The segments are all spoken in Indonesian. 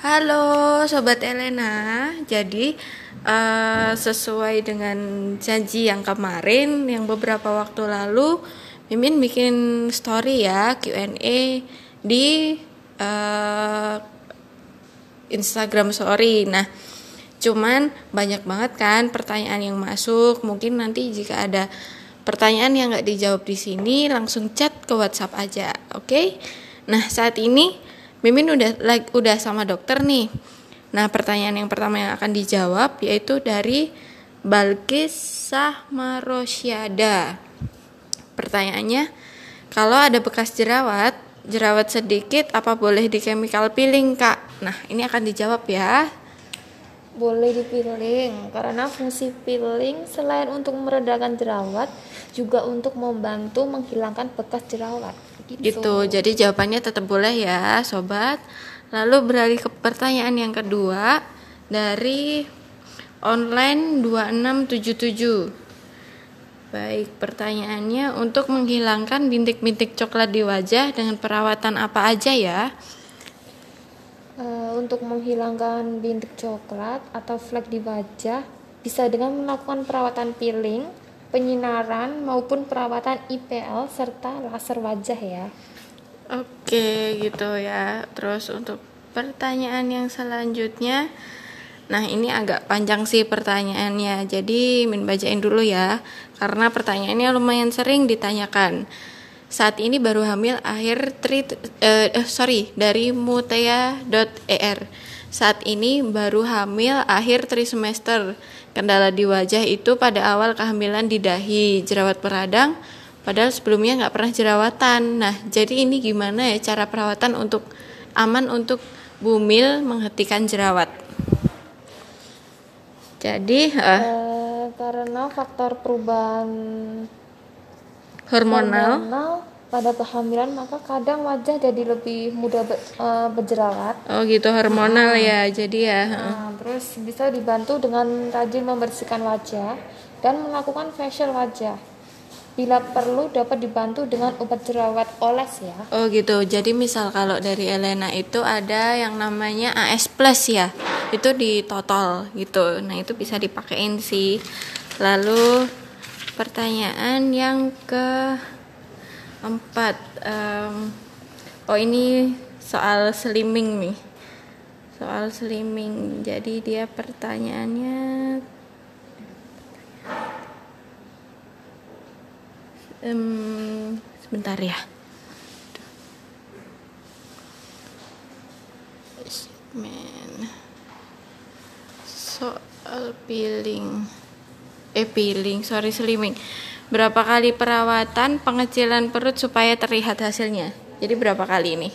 Halo Sobat Elena, jadi uh, sesuai dengan janji yang kemarin, yang beberapa waktu lalu, Mimin bikin story ya Q&A di uh, Instagram Story. Nah, cuman banyak banget kan pertanyaan yang masuk. Mungkin nanti jika ada pertanyaan yang nggak dijawab di sini, langsung chat ke WhatsApp aja, oke? Okay? Nah, saat ini Mimin udah like, udah sama dokter nih. Nah, pertanyaan yang pertama yang akan dijawab yaitu dari Balkis Sahmarosyada. Pertanyaannya, kalau ada bekas jerawat, jerawat sedikit apa boleh di chemical peeling, Kak? Nah, ini akan dijawab ya. Boleh di peeling karena fungsi peeling selain untuk meredakan jerawat juga untuk membantu menghilangkan bekas jerawat gitu. gitu. Jadi jawabannya tetap boleh ya, sobat. Lalu beralih ke pertanyaan yang kedua dari online 2677. Baik, pertanyaannya untuk menghilangkan bintik-bintik coklat di wajah dengan perawatan apa aja ya? Uh, untuk menghilangkan bintik coklat atau flek di wajah bisa dengan melakukan perawatan peeling penyinaran maupun perawatan IPL serta laser wajah ya. Oke, gitu ya. Terus untuk pertanyaan yang selanjutnya Nah, ini agak panjang sih pertanyaannya. Jadi, min bacain dulu ya. Karena pertanyaannya lumayan sering ditanyakan. Saat ini baru hamil akhir tri eh sorry dari mutea.er. Saat ini baru hamil akhir trimester. Kendala di wajah itu pada awal kehamilan di dahi, jerawat peradang, padahal sebelumnya nggak pernah jerawatan. Nah, jadi ini gimana ya cara perawatan untuk aman untuk bumil menghentikan jerawat? Jadi uh, uh, karena faktor perubahan hormonal, hormonal pada kehamilan maka kadang wajah jadi lebih mudah be, uh, berjerawat. Oh gitu hormonal nah, ya jadi ya. Nah, terus bisa dibantu dengan rajin membersihkan wajah dan melakukan facial wajah. Bila perlu dapat dibantu dengan obat jerawat oles ya. Oh gitu. Jadi misal kalau dari Elena itu ada yang namanya AS Plus ya. Itu di total gitu. Nah, itu bisa dipakein sih. Lalu pertanyaan yang ke empat um, oh ini soal slimming nih. Soal slimming. Jadi dia pertanyaannya um, sebentar ya. Soal peeling eh peeling sorry slimming. Berapa kali perawatan pengecilan perut supaya terlihat hasilnya? Jadi berapa kali ini?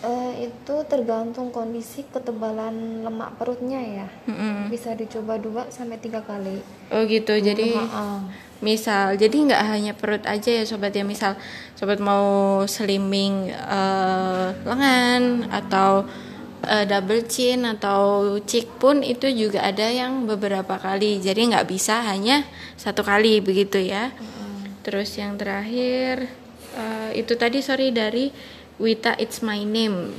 Uh, itu tergantung kondisi ketebalan lemak perutnya ya. Mm-hmm. bisa dicoba dua sampai tiga kali. Oh gitu. Hmm, jadi uh. misal jadi nggak hanya perut aja ya sobat ya. Misal sobat mau slimming uh, lengan atau uh, double chin atau cheek pun itu juga ada yang beberapa kali jadi nggak bisa hanya satu kali begitu ya mm. terus yang terakhir uh, itu tadi sorry dari Wita It's My Name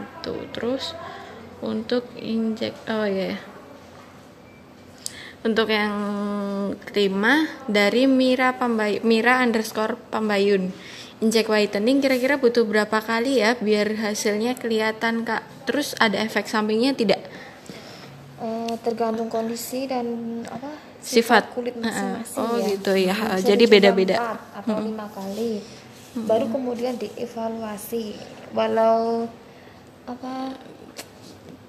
itu terus untuk injek oh ya yeah. untuk yang kelima dari Mira Pambay Mira underscore Pambayun injek whitening kira-kira butuh berapa kali ya biar hasilnya kelihatan kak terus ada efek sampingnya tidak uh, tergantung kondisi dan apa sifat, sifat kulit masing-masing oh ya. gitu ya Bisa jadi beda-beda atau hmm. lima kali hmm. baru kemudian dievaluasi walau apa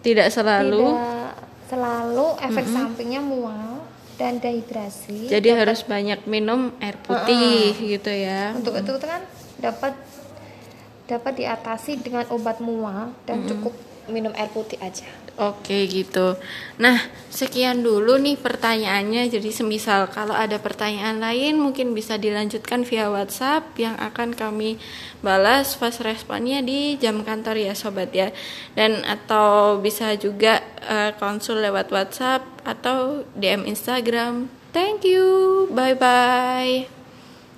tidak selalu tidak selalu efek hmm. sampingnya mual dan dehidrasi. Jadi harus banyak minum air putih uh -uh. gitu ya. Untuk itu kan dapat dapat diatasi dengan obat mual dan mm -hmm. cukup minum air putih aja. Oke gitu. Nah sekian dulu nih pertanyaannya. Jadi semisal kalau ada pertanyaan lain mungkin bisa dilanjutkan via WhatsApp yang akan kami balas fast responnya di jam kantor ya sobat ya. Dan atau bisa juga uh, konsul lewat WhatsApp atau DM Instagram. Thank you. Bye bye.